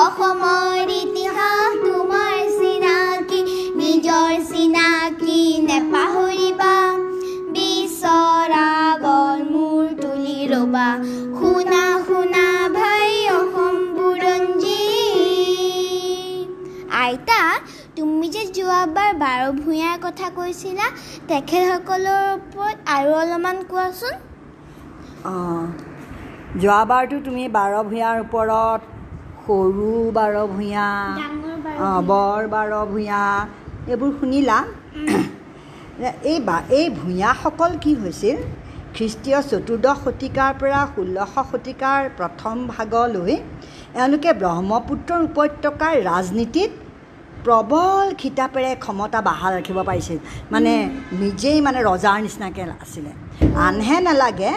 অসমৰ ইতিহাস তোমাৰ চিনাকি নিজৰ চিনাকি নেপাহৰিবা। বিচৰা গল মূৰ তুলি ৰবা। শুনা শুনা ভাই অসম বুৰঞ্জী। আইতা তুমি যে যোৱাবাৰ বাৰ ভূঞাৰ কথা কৈছিলা তেখেতসকলৰ ওপৰত আৰু অলপমান কোৱাচোন। অঁ যোৱাবাৰতো তুমি বাৰ ভূঞাৰ ওপৰত সৰু বাৰ ভূঞা অঁ বৰ বাৰ ভূঞা এইবোৰ শুনিলা? এই বা এই ভূঞাসকল কি হৈছিল? খ্ৰীষ্টীয় চতুৰ্দশ শতিকাৰ পৰা ষোল্লশ শতিকাৰ প্ৰথম ভাগলৈ এওঁলোকে ব্ৰহ্মপুত্ৰৰ উপত্যকাৰ ৰাজনীতিত প্ৰবল খিতাপেৰে ক্ষমতা বাহাল ৰাখিব পাৰিছিল। মানে নিজেই মানে ৰজাৰ নিচিনাকৈ আছিলে। আনহে নালাগে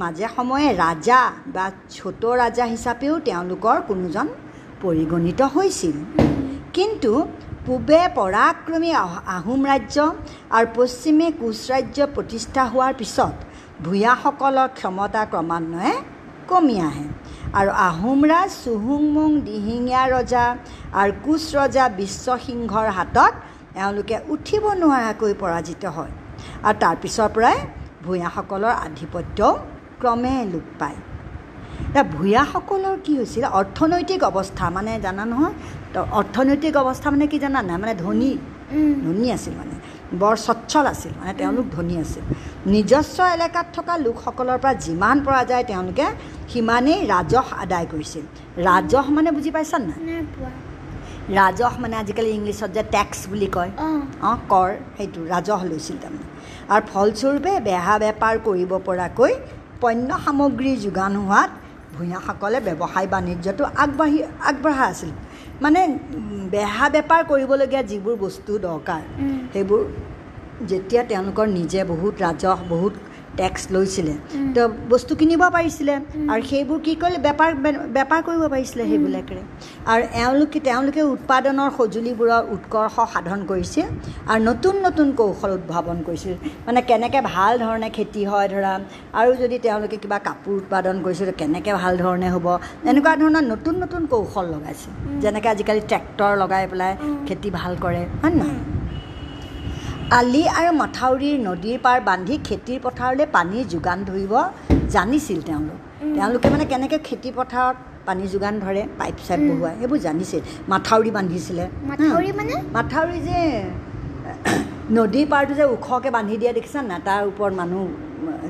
মাজে সময়ে ৰাজা বা ছোট ৰাজা হিচাপেও তেওঁলোকৰ কোনোজন পৰিগণিত হৈছিল। কিন্তু পূবে পৰাক্ৰমী আহোম ৰাজ্য আৰু পশ্চিমে কোচ ৰাজ্য প্ৰতিষ্ঠা হোৱাৰ পিছত ভূঞাসকলৰ ক্ষমতা ক্ৰমান্বয়ে কমি আহে আৰু আহোম ৰাজ চুহুংমুং দিহিঙীয়া ৰজা আৰু কোচ ৰজা বিশ্বসিংহৰ হাতত এওঁলোকে উঠিব নোৱাৰাকৈ পৰাজিত হয়। আৰু তাৰপিছৰ পৰাই ভূঞাসকলৰ আধিপত্যও ক্ৰমে লোপ পায়। এতিয়া ভূঞাসকলৰ কি হৈছিল? অৰ্থনৈতিক অৱস্থা মানে জানা নহয়? অৰ্থনৈতিক অৱস্থা মানে কি জানা নাই? মানে ধনী। ধনী আছিল মানে। বৰ স্বচ্ছল আছিল মানে তেওঁলোক ধনী আছিল। নিজস্ব এলেকাত থকা লোকসকলৰ পৰা যিমান পৰা যায় তেওঁলোকে সিমানেই ৰাজহ আদায় কৰিছিল। ৰাজহ মানে বুজি পাইছা নাই? ৰাজহ মানে আজিকালি ইংলিছত যে টেক্স বুলি কয়। অঁ কৰ সেইটো ৰাজহ লৈছিল তাৰমানে। আৰু ফলস্বৰূপে বেহা বেপাৰ কৰিব পৰাকৈ পণ্য সামগ্ৰীৰ যোগান হোৱাত ভূঞাসকলে ব্যৱসায় বাণিজ্যটো আগবাঢ়ি আগবঢ়া আছিল। মানে বেহা বেপাৰ কৰিবলগীয়া যিবোৰ বস্তু দৰকাৰ সেইবোৰ যেতিয়া তেওঁলোকৰ নিজে বহুত ৰাজহ বহুত টেক্স লৈছিলে। তো বস্তু কিনিব পাৰিছিলে আৰু সেইবোৰ কি কৰিলে বেপাৰ বেপাৰ কৰিব পাৰিছিলে সেইবিলাকেৰে। আৰু এওঁলোকে তেওঁলোকে উৎপাদনৰ সঁজুলিবোৰৰ উৎকৰ্ষ সাধন কৰিছিল আৰু নতুন নতুন কৌশল উদ্ভাৱন কৰিছিল মানে কেনেকৈ ভাল ধৰণে খেতি হয় ধৰা আৰু যদি তেওঁলোকে কিবা কাপোৰ উৎপাদন কৰিছিল কেনেকৈ ভাল ধৰণে হ'ব এনেকুৱা ধৰণৰ নতুন নতুন কৌশল লগাইছিল যেনেকৈ আজিকালি ট্ৰেক্টৰ লগাই পেলাই খেতি ভাল কৰে হয় নহয়? আলি আৰু মথাউৰিৰ নদীৰ পাৰ বান্ধি খেতিৰ পথাৰলৈ পানীৰ যোগান ধৰিব জানিছিল তেওঁলোক। তেওঁলোকে মানে কেনেকৈ খেতি পথাৰত পানী যোগান ধৰে পাইপ চাইপ বহুৱাই সেইবোৰ জানিছিল। মাথাউৰি বান্ধিছিলে। মাথাউৰি যে নদীৰ পাৰটো যে ওখকৈ বান্ধি দিয়া দেখিছা নাই? তাৰ ওপৰত মানুহ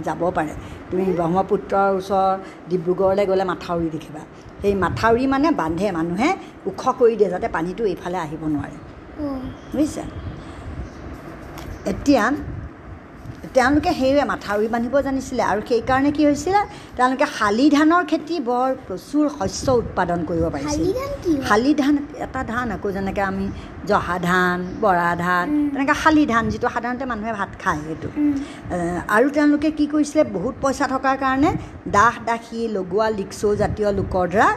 যাব পাৰে। তুমি ব্ৰহ্মপুত্ৰৰ ওচৰ ডিব্ৰুগড়লৈ গ'লে মাথাউৰি দেখিবা। সেই মাথাউৰি মানে বান্ধে মানুহে ওখ কৰি দিয়ে যাতে পানীটো এইফালে আহিব নোৱাৰে। বুজিছা? এতিয়া তেওঁলোকে সেয়ে মাথাউৰি বান্ধিব জানিছিলে আৰু সেইকাৰণে কি হৈছিলে তেওঁলোকে শালি ধানৰ খেতি বৰ প্ৰচুৰ শস্য উৎপাদন কৰিব পাৰিছিল। শালি ধান এটা ধান আকৌ যেনেকৈ আমি জহা ধান বৰা ধান তেনেকৈ শালি ধান যিটো সাধাৰণতে মানুহে ভাত খায় সেইটো। আৰু তেওঁলোকে কি কৰিছিলে বহুত পইচা থকাৰ কাৰণে দাস দাসী লগোৱা লিক্সৌ জাতীয় লোকৰ দ্বাৰা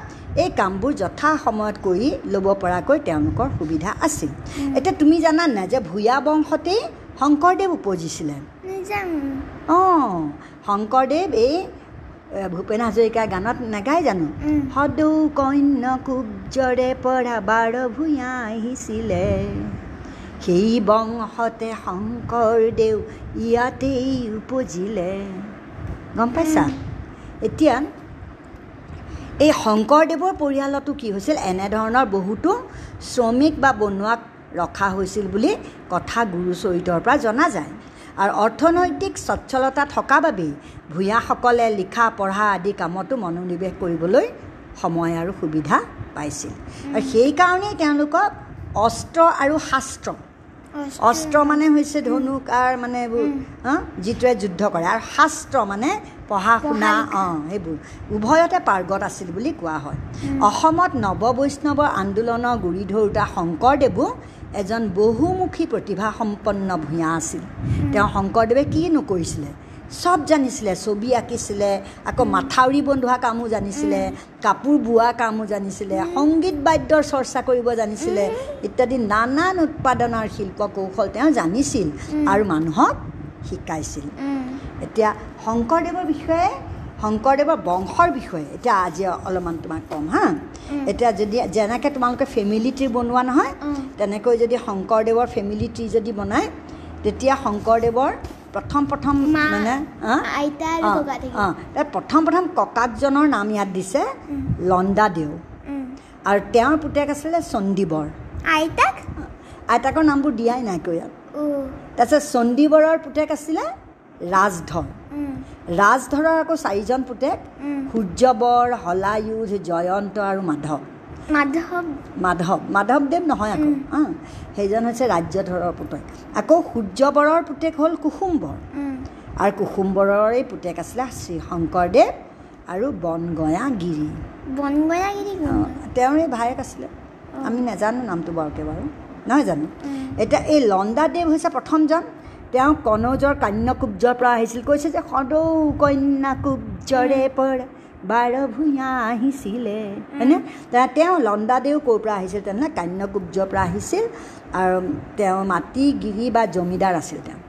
এই কামবোৰ যথা সময়ত কৰি ল'ব পৰাকৈ তেওঁলোকৰ সুবিধা আছিল। এতিয়া তুমি জানা নাই যে ভূঞা বংশতেই শংকৰদেৱ উপজিছিলে। অঁ শংকৰদেৱ এই ভূপেন হাজৰিকাৰ গানত নাগায় জানো? সদৌ কন্য কুব্জৰে পৰা বাৰ ভূঞা আহিছিলে। সেই বংশতে শংকৰদেৱ ইয়াতেই উপজিলে। গম পাইছা? এতিয়া এই শংকৰদেৱৰ পৰিয়ালতো কি হৈছিল? এনেধৰণৰ বহুতো শ্ৰমিক বা বনুৱাক ৰখা হৈছিল বুলি কথা গুৰুচৰিতৰ পৰা জনা যায়। আৰু অৰ্থনৈতিক স্বচ্ছলতা থকা বাবেই ভূঞাসকলে লিখা পঢ়া আদি কামতো মনোনিৱেশ কৰিবলৈ সময় আৰু সুবিধা পাইছিল। আৰু সেইকাৰণেই তেওঁলোকক অস্ত্ৰ আৰু শাস্ত্ৰ। অস্ত্ৰ। মানে হৈছে ধনুক আৰু মানে এইবোৰ যিটোৱে যুদ্ধ কৰে। আৰু শাস্ত্ৰ মানে পঢ়া শুনা অঁ সেইবোৰ। উভয়তে পাৰ্গত আছিল বুলি কোৱা হয়। অসমত নৱ বৈষ্ণৱৰ আন্দোলনৰ গুৰি ধৰোঁতা শংকৰদেৱো এজন বহুমুখী প্ৰতিভাসম্পন্ন ভূঞা আছিল। তেওঁ শংকৰদেৱে কি নকৰিছিলে? চব জানিছিলে ছবি আঁকিছিলে আকৌ মাথাউৰি বন্ধোৱা কামো জানিছিলে কাপোৰ বোৱা কামো জানিছিলে সংগীত বাদ্যৰ চৰ্চা কৰিব জানিছিলে ইত্যাদি নানান উৎপাদনৰ শিল্প কৌশল তেওঁ জানিছিল আৰু মানুহক শিকাইছিল। এতিয়া শংকৰদেৱৰ বিষয়ে শংকৰদেৱৰ বংশৰ বিষয়ে। এতিয়া আজি অলপমান তোমাক ক'ম হা? এতিয়া যদি যেনেকৈ তোমালোকে ফেমিলি ট্ৰী বনোৱা নহয়। তেনেকৈ যদি শংকৰদেৱৰ ফেমিলি ট্ৰী যদি বনায় তেতিয়া শংকৰদেৱৰ প্ৰথম প্ৰথম মানে অঁ, প্ৰথম প্ৰথম ককাকজনৰ নাম ইয়াত দিছে। লণ্ডাদেউ। আৰু তেওঁৰ পুতেক আছিলে চণ্ডীবৰ। আইতাক? আইতাকৰ নামবোৰ দিয়াই নাইকৈ ইয়াত। তাৰপিছত চণ্ডীবৰৰ পুতেক আছিলে ৰাজধৰ। ৰাজধৰৰ আকৌ চাৰিজন পুতেক। সূৰ্যবৰ হলায়ুধ জয়ন্ত আৰু মাধৱ। মাধৱ। মাধৱ মাধৱদেৱ নহয় আকৌ। অঁ সেইজন হৈছে ৰাজ্যধৰৰ পুতেক। আকৌ সূৰ্যবৰৰ পুতেক হ'ল কুসুম্বৰ। আৰু কুসুম্বৰৰে পুতেক আছিলে শ্ৰী শংকৰদেৱ আৰু বনগয়া গিৰি বনগয়াগিৰি অঁ, তেওঁৰে ভায়েক আছিলে। আমি নাজানো নামটো বাৰুকে বাৰু। নহয় জানো। এতিয়া এই লণ্ডাদেৱ হৈছে প্ৰথমজন। তেওঁ কনৌজৰ কান্যকুব্জৰ পৰা আহিছিল। কৈছে যে সদৌ কন্যাকুব্জৰে পৰা বাৰ ভূঞা আহিছিলে। হয়নে? তেওঁ লণ্ডাদেউ ক'ৰ পৰা আহিছিল? তেনে কান্যকুব্জৰ পৰা আহিছিল আৰু তেওঁ মাটি গিৰি বা জমিদাৰ আছিল তেওঁ।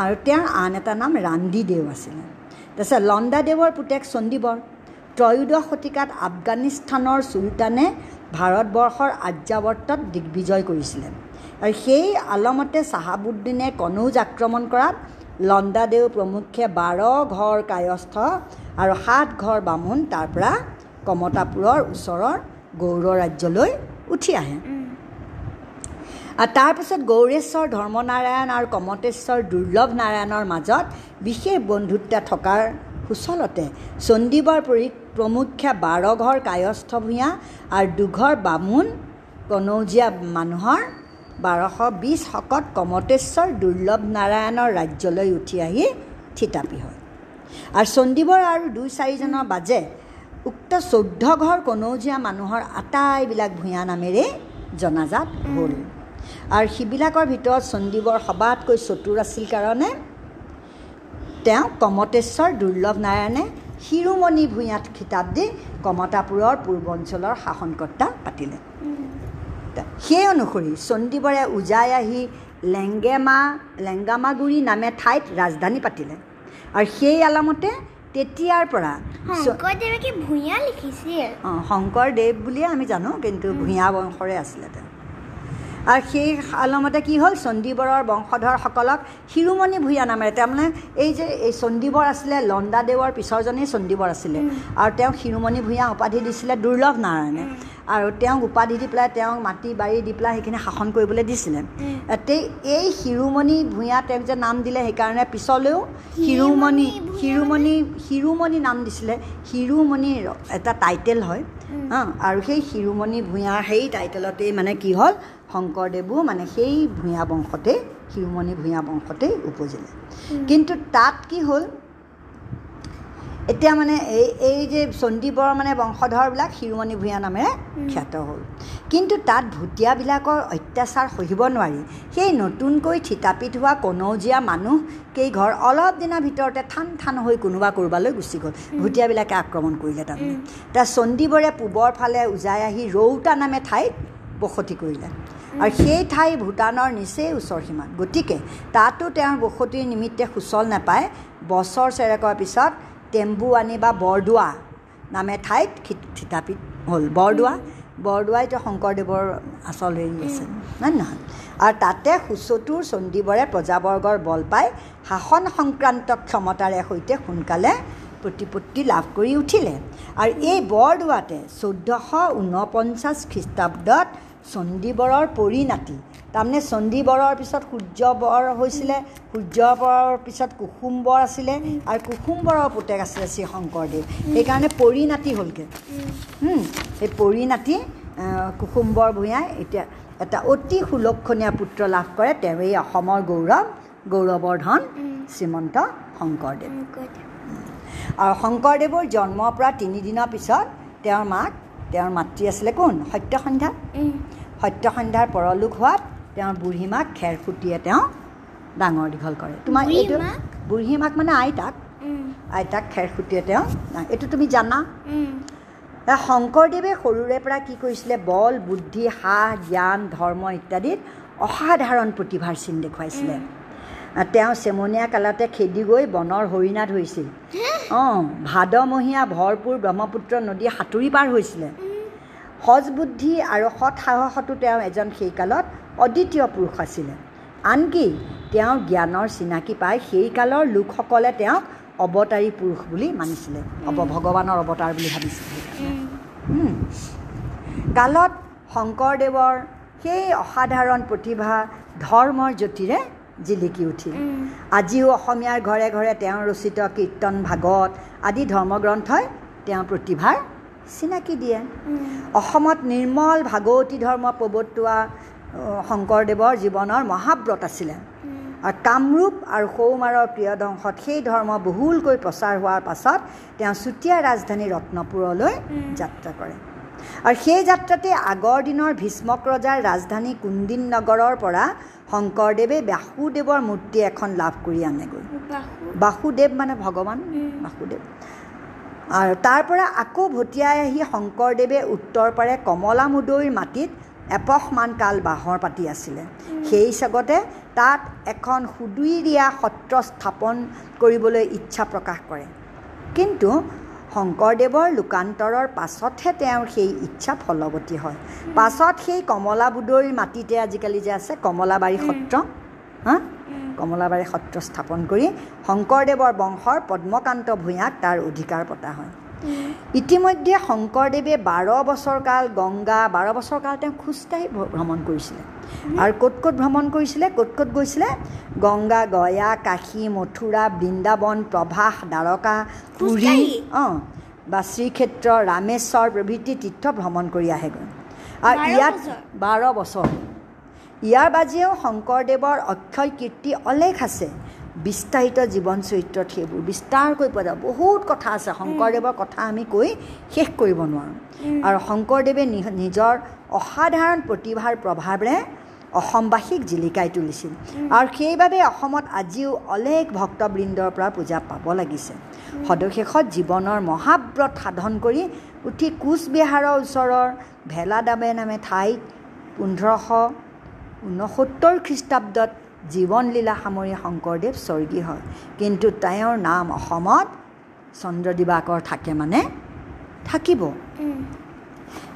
আৰু তেওঁৰ আন এটা নাম ৰান্দিদেউ আছিলে। তাৰপিছত লণ্ডাদেৱৰ পুতেক চণ্ডীবৰ। ত্ৰয়োদশ শতিকাত আফগানিস্তানৰ চুলতানে ভাৰতবৰ্ষৰ আৰ্যাৱৰ্তত দিগ্বিজয় কৰিছিলে। আৰু সেই আলমতে চাহাবুদ্দিনে কনৌজ আক্ৰমণ কৰাত লণ্ডাদেউ প্ৰমুখ্যে বাৰ ঘৰ কায়স্থ আৰু সাত ঘৰ বামুণ তাৰ পৰা কমতাপুৰৰ ওচৰৰ গৌৰ ৰাজ্যলৈ উঠি আহে। আৰু তাৰপিছত গৌৰেশ্বৰ ধৰ্মনাৰায়ণ আৰু কমতেশ্বৰ দুৰ্লভ নাৰায়ণৰ মাজত বিশেষ বন্ধুত্ব থকাৰ সুচলতে চণ্ডীবৰ পৰি প্ৰমুখ্যে বাৰ ঘৰ কায়স্থ ভূঞা আৰু দুঘৰ বামুণ কনৌজীয়া মানুহৰ বাৰশ বিছ শকত কমতেশ্বৰ দুৰ্লভ নাৰায়ণৰ ৰাজ্যলৈ উঠি আহি থিতাপি হয়। আৰু চণ্ডীবৰ আৰু দুই চাৰিজনৰ বাজে উক্ত চৈধ্য ঘৰ কনৌজীয়া মানুহৰ আটাইবিলাক ভূঞা নামেৰে জনাজাত হ'ল। আৰু সিবিলাকৰ ভিতৰত চণ্ডীবৰ সবাতকৈ চতুৰ আছিল কাৰণে তেওঁ কমতেশ্বৰ দুৰ্লভ নাৰায়ণে শিৰোমণি ভূঞাত খিতাপ দি কমতাপুৰৰ পূৰ্বাঞ্চলৰ শাসনকৰ্তা পাতিলে। সেই অনুসৰি চণ্ডীবৰে উজাই আহি লেংগেমা লেংগামাগুৰি নামে ঠাইত ৰাজধানী পাতিলে। আৰু সেই আলামতে তেতিয়াৰ পৰা শংকৰদেৱে কি ভূঞা লিখিছিল? অঁ শংকৰদেৱ বুলিয়ে আমি জানো কিন্তু ভূঞা বংশৰে আছিলে তেওঁ। আৰু সেই আলমতে কি হ'ল? চণ্ডীবৰৰ বংশধৰসকলক শিৰোমণি ভূঞা নামেৰে তাৰমানে এই যে এই চণ্ডীবৰ আছিলে লণ্ডাদেৱৰ পিছৰজনেই চণ্ডীবৰ আছিলে। আৰু তেওঁক শিৰোমণি ভূঞা উপাধি দিছিলে দুৰ্লভ নাৰায়ণে। আৰু তেওঁক উপাধি দি পেলাই তেওঁক মাটি বাৰী দি পেলাই সেইখিনি শাসন কৰিবলৈ দিছিলে। তে এই শিৰোমণি ভূঞা তেওঁক যে নাম দিলে সেইকাৰণে পিছলৈও শিৰোমণি শিৰোমণি শিৰোমণি নাম দিছিলে। শিৰোমণিৰ এটা টাইটেল হয়। অঁ আৰু সেই শিৰোমণি ভূঞাৰ সেই টাইটেলতেই মানে কি হ'ল? শংকৰদেৱো মানে সেই ভূঞা বংশতেই শিৰোমণি ভূঞা বংশতেই উপজিলে। কিন্তু তাত কি হ'ল? এতিয়া মানে এই এই যে চণ্ডীবৰ মানে বংশধৰবিলাক শিৰোমণি ভূঞা নামেৰে খ্যাত হ'ল। কিন্তু তাত ভুটীয়াবিলাকৰ অত্যাচাৰ সহিব নোৱাৰি। সেই নতুনকৈ থিতাপিত হোৱা কনৌজীয়া মানুহ কেইঘৰ অলপ দিনৰ ভিতৰতে থান থান হৈ কোনোবা ক'ৰবালৈ গুচি গ'ল। ভুটীয়াবিলাকে আক্ৰমণ কৰিলে তাৰমানে। এতিয়া চণ্ডীবৰে পূবৰ ফালে উজাই আহি ৰৌতা নামে ঠাইত বসতি কৰিলে। আৰু সেই ঠাই ভূটানৰ নিচেই ওচৰ সীমাত গতিকে তাতো তেওঁৰ বসতিৰ নিমিত্তে সুচল নাপায় বছৰ চেৰেকৰ পিছত টেম্বুৱানী বা বৰদোৱা নামে ঠাইত থিতাপিত হ'ল। বৰদোৱা বৰদোৱাই এতিয়া শংকৰদেৱৰ আচল হেৰি আছে হয় নহয়? আৰু তাতে সুচতুৰ চণ্ডীবৰে প্ৰজাবৰ্গৰ বল পাই শাসন সংক্ৰান্ত ক্ষমতাৰে সৈতে সোনকালে প্ৰতিপত্তি লাভ কৰি উঠিলে। আৰু এই বৰদোৱাতে চৈধ্যশ ঊনপঞ্চাছ খ্ৰীষ্টাব্দত চণ্ডীবৰৰ পৰিণাতি তাৰমানে চণ্ডীবৰৰ পিছত সূৰ্যবৰ হৈছিলে সূৰ্যবৰৰ পিছত কুসুম্বৰ আছিলে আৰু কুসুম্বৰৰ পুতেক আছিলে শ্ৰী শংকৰদেৱ। সেইকাৰণে পৰিণাতি হ'লগৈ। সেই পৰিণাতি আহ, কুসুম্বৰ ভূঞাই এতিয়া এটা অতি সুলক্ষণীয় পুত্ৰ লাভ কৰে তেওঁ এই অসমৰ গৌৰৱ গৌৰৱৰ ধন শ্ৰীমন্ত শংকৰদেৱ। আৰু শংকৰদেৱৰ জন্মৰ পৰা তিনিদিনৰ পিছত তেওঁৰ মাক তেওঁৰ মাতৃ আছিলে কোন? সত্যসন্ধ্যা। সত্যসন্ধ্যাৰ পৰলোক হোৱাত তেওঁৰ বুঢ়ী মাক খেৰসুটিয়ে তেওঁ ডাঙৰ দীঘল কৰে। তোমাৰ এইটো? বুঢ়ী মাক মানে আইতাক। আইতাক খেৰসুটিয়ে তেওঁ এইটো তুমি জানা? শংকৰদেৱে সৰুৰে পৰা কি কৰিছিলে? বল বুদ্ধি সাহ জ্ঞান ধৰ্ম ইত্যাদিত অসাধাৰণ প্ৰতিভাৰ চিন দেখুৱাইছিলে। তেওঁ চেমনীয়া কালতে খেদি গৈ বনৰ হৰিণা ধৰিছিল। অঁ ভাদমহীয়া ভৰপূৰ ব্ৰহ্মপুত্ৰ নদী সাঁতুৰি পাৰ হৈছিলে। সজ বুদ্ধি আৰু সৎ সাহসতো তেওঁ এজন সেই কালত অদ্বিতীয় পুৰুষ আছিলে। আনকি তেওঁ জ্ঞানৰ চিনাকি পাই সেই কালৰ লোকসকলে তেওঁক অৱতাৰী পুৰুষ বুলি মানিছিলে। অৱ ভগৱানৰ অৱতাৰ বুলি ভাবিছিলে। কালত শংকৰদেৱৰ সেই অসাধাৰণ প্ৰতিভা ধৰ্মৰ জ্যোতিৰে জিলিকি উঠিল। আজিও অসমীয়াৰ ঘৰে ঘৰে তেওঁ ৰচিত কীৰ্তন ভাগৱত আদি ধৰ্মগ্ৰন্থই তেওঁৰ প্ৰতিভাৰ চিনাকি দিয়ে। অসমত নিৰ্মল ভাগৱতী ধৰ্ম প্ৰৱৰ্তোৱা শংকৰদেৱৰ জীৱনৰ মহাব্ৰত আছিলে। আৰু কামৰূপ আৰু সৌমাৰৰ প্ৰিয়দংশত সেই ধৰ্ম বহুলকৈ প্ৰচাৰ হোৱাৰ পাছত তেওঁ চুতীয়া ৰাজধানী ৰত্নপুৰলৈ যাত্ৰা কৰে। আৰু সেই যাত্ৰাতে আগৰ দিনৰ ভীষ্মক ৰজাৰ ৰাজধানী কুন্দিন নগৰৰ পৰা শংকৰদেৱে বাসুদেৱৰ মূৰ্তি এখন লাভ কৰি আনেগৈ। বাসুদেৱ? মানে ভগৱান বাসুদেৱ। আৰু তাৰ পৰা আকৌ ভটিয়াই আহি শংকৰদেৱে উত্তৰ পাৰে কমলামুদৈৰ মাটিত এপহমান কাল বাঁহৰ পাতি আছিলে। সেই চাগতে তাত এখন সুদুইৰীয়া সত্ৰ স্থাপন কৰিবলৈ ইচ্ছা প্ৰকাশ কৰে। কিন্তু শংকৰদেৱৰ লোকান্তৰৰ পাছতহে তেওঁৰ সেই ইচ্ছা ফলৱতী হয়। পাছত সেই কমলাবুদৈৰ মাটিতে আজিকালি যে আছে কমলাবাৰী সত্ৰ হা? কমলাবাৰী সত্ৰ স্থাপন কৰি শংকৰদেৱৰ বংশৰ পদ্মকান্ত ভূঞাক তাৰ অধিকাৰ পতা হয়। ইতিমধ্যে শংকৰদেৱে বাৰ বছৰ কাল গংগা বাৰ বছৰ কাল তেওঁ খোজকাঢ়ি ভ্ৰমণ কৰিছিলে। আৰু ক'ত ক'ত ভ্ৰমণ কৰিছিলে? ক'ত ক'ত গৈছিলে? গংগা গয়া কাশী মথুৰা বৃন্দাবন প্ৰভাস দ্বাৰকা পুৰী অঁ বা শ্ৰীক্ষেত্ৰ ৰামেশ্বৰ প্ৰভৃতি তীৰ্থ ভ্ৰমণ কৰি আহেগৈ। আৰু ইয়াত বাৰ বছৰ। ইয়াৰ বাজিও শংকৰদেৱৰ অক্ষয় কীৰ্তি অলেখ আছে। বিস্তাৰিত জীৱন চৰিত্ৰত সেইবোৰ। বিস্তাৰকৈ পোৱা যায়। বহুত কথা আছে। শংকৰদেৱৰ কথা আমি কৈ শেষ কৰিব নোৱাৰোঁ। আৰু শংকৰদেৱে নিজৰ অসাধাৰণ প্ৰতিভাৰ প্ৰভাৱেৰে অসমবাসীক জিলিকাই তুলিছিল। আৰু সেইবাবে অসমত আজিও অলেখ ভক্তবৃন্দৰ পৰা পূজা পাব লাগিছে। সদশেষত জীৱনৰ মহাব্ৰত সাধন কৰি উঠি কোচবিহাৰৰ ওচৰৰ ভেলাদাবে নামে ঠাইত পোন্ধৰশ ঊনসত্তৰ খ্ৰীষ্টাব্দত জীৱনলীলা সামৰি শংকৰদেৱ স্বৰ্গী হয়। কিন্তু তেওঁৰ নাম অসমত চন্দ্ৰদিবাকৰ থাকে মানে থাকিব।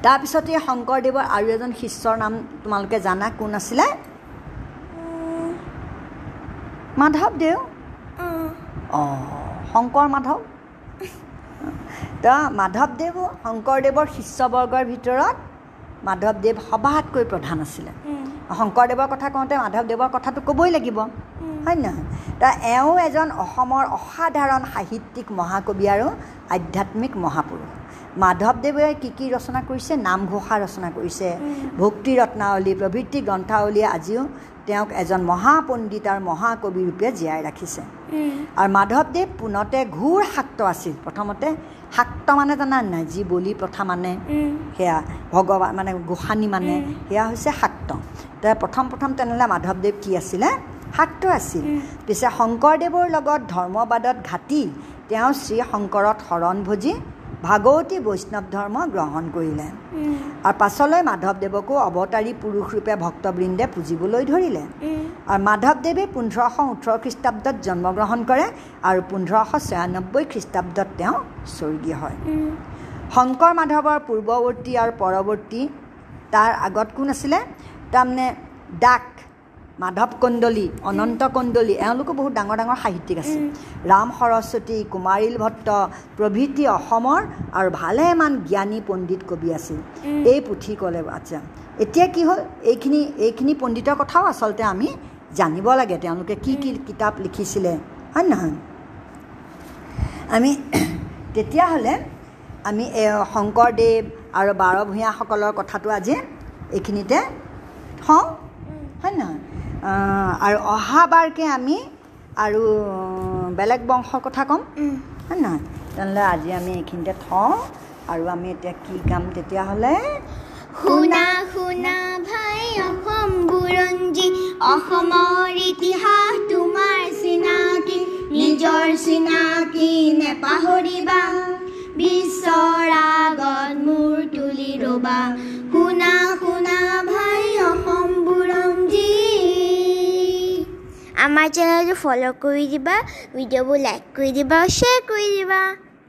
তাৰপিছতে শংকৰদেৱৰ আৰু এজন শিষ্যৰ নাম তোমালোকে জানা কোন আছিলে? মাধৱদেৱ অঁ শংকৰ মাধৱ। তো মাধৱদেৱ শংকৰদেৱৰ শিষ্যবৰ্গৰ ভিতৰত মাধৱদেৱ সবাতকৈ প্ৰধান আছিলে। শংকৰদেৱৰ কথা কওঁতে মাধৱদেৱৰ কথাটো ক'বই লাগিব। হয় নহয়? তা এওঁ এজন অসমৰ অসাধাৰণ সাহিত্যিক মহাকবি আৰু আধ্যাত্মিক মহাপুৰুষ। মাধৱদেৱে কি কি ৰচনা কৰিছে? নামঘোষা ৰচনা কৰিছে। ভক্তি ৰত্নাৱলী প্ৰভৃতি গ্ৰন্থাৱলীয়ে আজিও তেওঁক এজন মহাপণ্ডিত আৰু মহাকবি ৰূপে জীয়াই ৰাখিছে। আৰু মাধৱদেৱ পোনতে ঘূৰ শাক্ত আছিল। প্ৰথমতে শাক্ত মানে জানা নাই? যি বলি প্ৰথা মানে। সেয়া ভগৱান মানে গোসানী মানে। সেয়া হৈছে শাক্ত। তে প্ৰথম প্ৰথম তেনেহ'লে মাধৱদেৱ কি আছিলে? শাক্ত আছিল। পিছে শংকৰদেৱৰ লগত ধৰ্মবাদত ঘাটি তেওঁ শ্ৰী শংকৰত শৰণ ভজি ভাগৱতী বৈষ্ণৱ ধৰ্ম গ্ৰহণ কৰিলে। আৰু পাছলৈ মাধৱদেৱকো অৱতাৰী পুৰুষৰূপে ভক্তবৃন্দে পুজিবলৈ ধৰিলে। আৰু মাধৱদেৱে পোন্ধৰশ ওঠৰ খ্ৰীষ্টাব্দত জন্মগ্ৰহণ কৰে আৰু পোন্ধৰশ ছয়ানব্বৈ খ্ৰীষ্টাব্দত তেওঁ স্বৰ্গীয় হয়। শংকৰ মাধৱৰ পূৰ্বৱৰ্তী আৰু পৰৱৰ্তী তাৰ আগত কোন আছিলে? তাৰমানে ডাক মাধৱ কণ্ডলী অনন্ত কণ্ডলী এওঁলোকো বহুত ডাঙৰ ডাঙৰ সাহিত্যিক আছে। ৰাম সৰস্বতী কুমাৰীল ভট্ট প্ৰভৃতি অসমৰ আৰু ভালেমান জ্ঞানী পণ্ডিত কবি আছিল। এই পুথি ক'লে আচ্ছা এতিয়া কি হ'ল? এইখিনি এইখিনি পণ্ডিতৰ কথাও আচলতে আমি জানিব লাগে। তেওঁলোকে কি কি কিতাপ লিখিছিলে হয় নহয়? আমি তেতিয়াহ'লে আমি শংকৰদেৱ আৰু বাৰ ভূঞাসকলৰ কথাটো আজি এইখিনিতে আৰু অহাবাৰকৈ আমি আৰু বেলেগ বংশৰ কথা ক'ম। হয় নহয়? তেনেহ'লে আজি আমি এইখিনিতে থওঁ আৰু আমি এতিয়া কি গাম তেতিয়াহ'লে? শুনা শুনা ভাই অসম বুৰঞ্জী। অসমৰ ইতিহাস তোমাৰ চিনাকি নিজৰ চিনাকি নেপাহৰিবা। বিশ্বৰ আগত মূৰ তুলি ৰ'বা। শুনা শুনা আমাৰ চেনেলটো ফ'ল' কৰি দিবা ভিডিঅ'বোৰ লাইক কৰি দিবা শ্বেয়াৰ কৰি দিবা।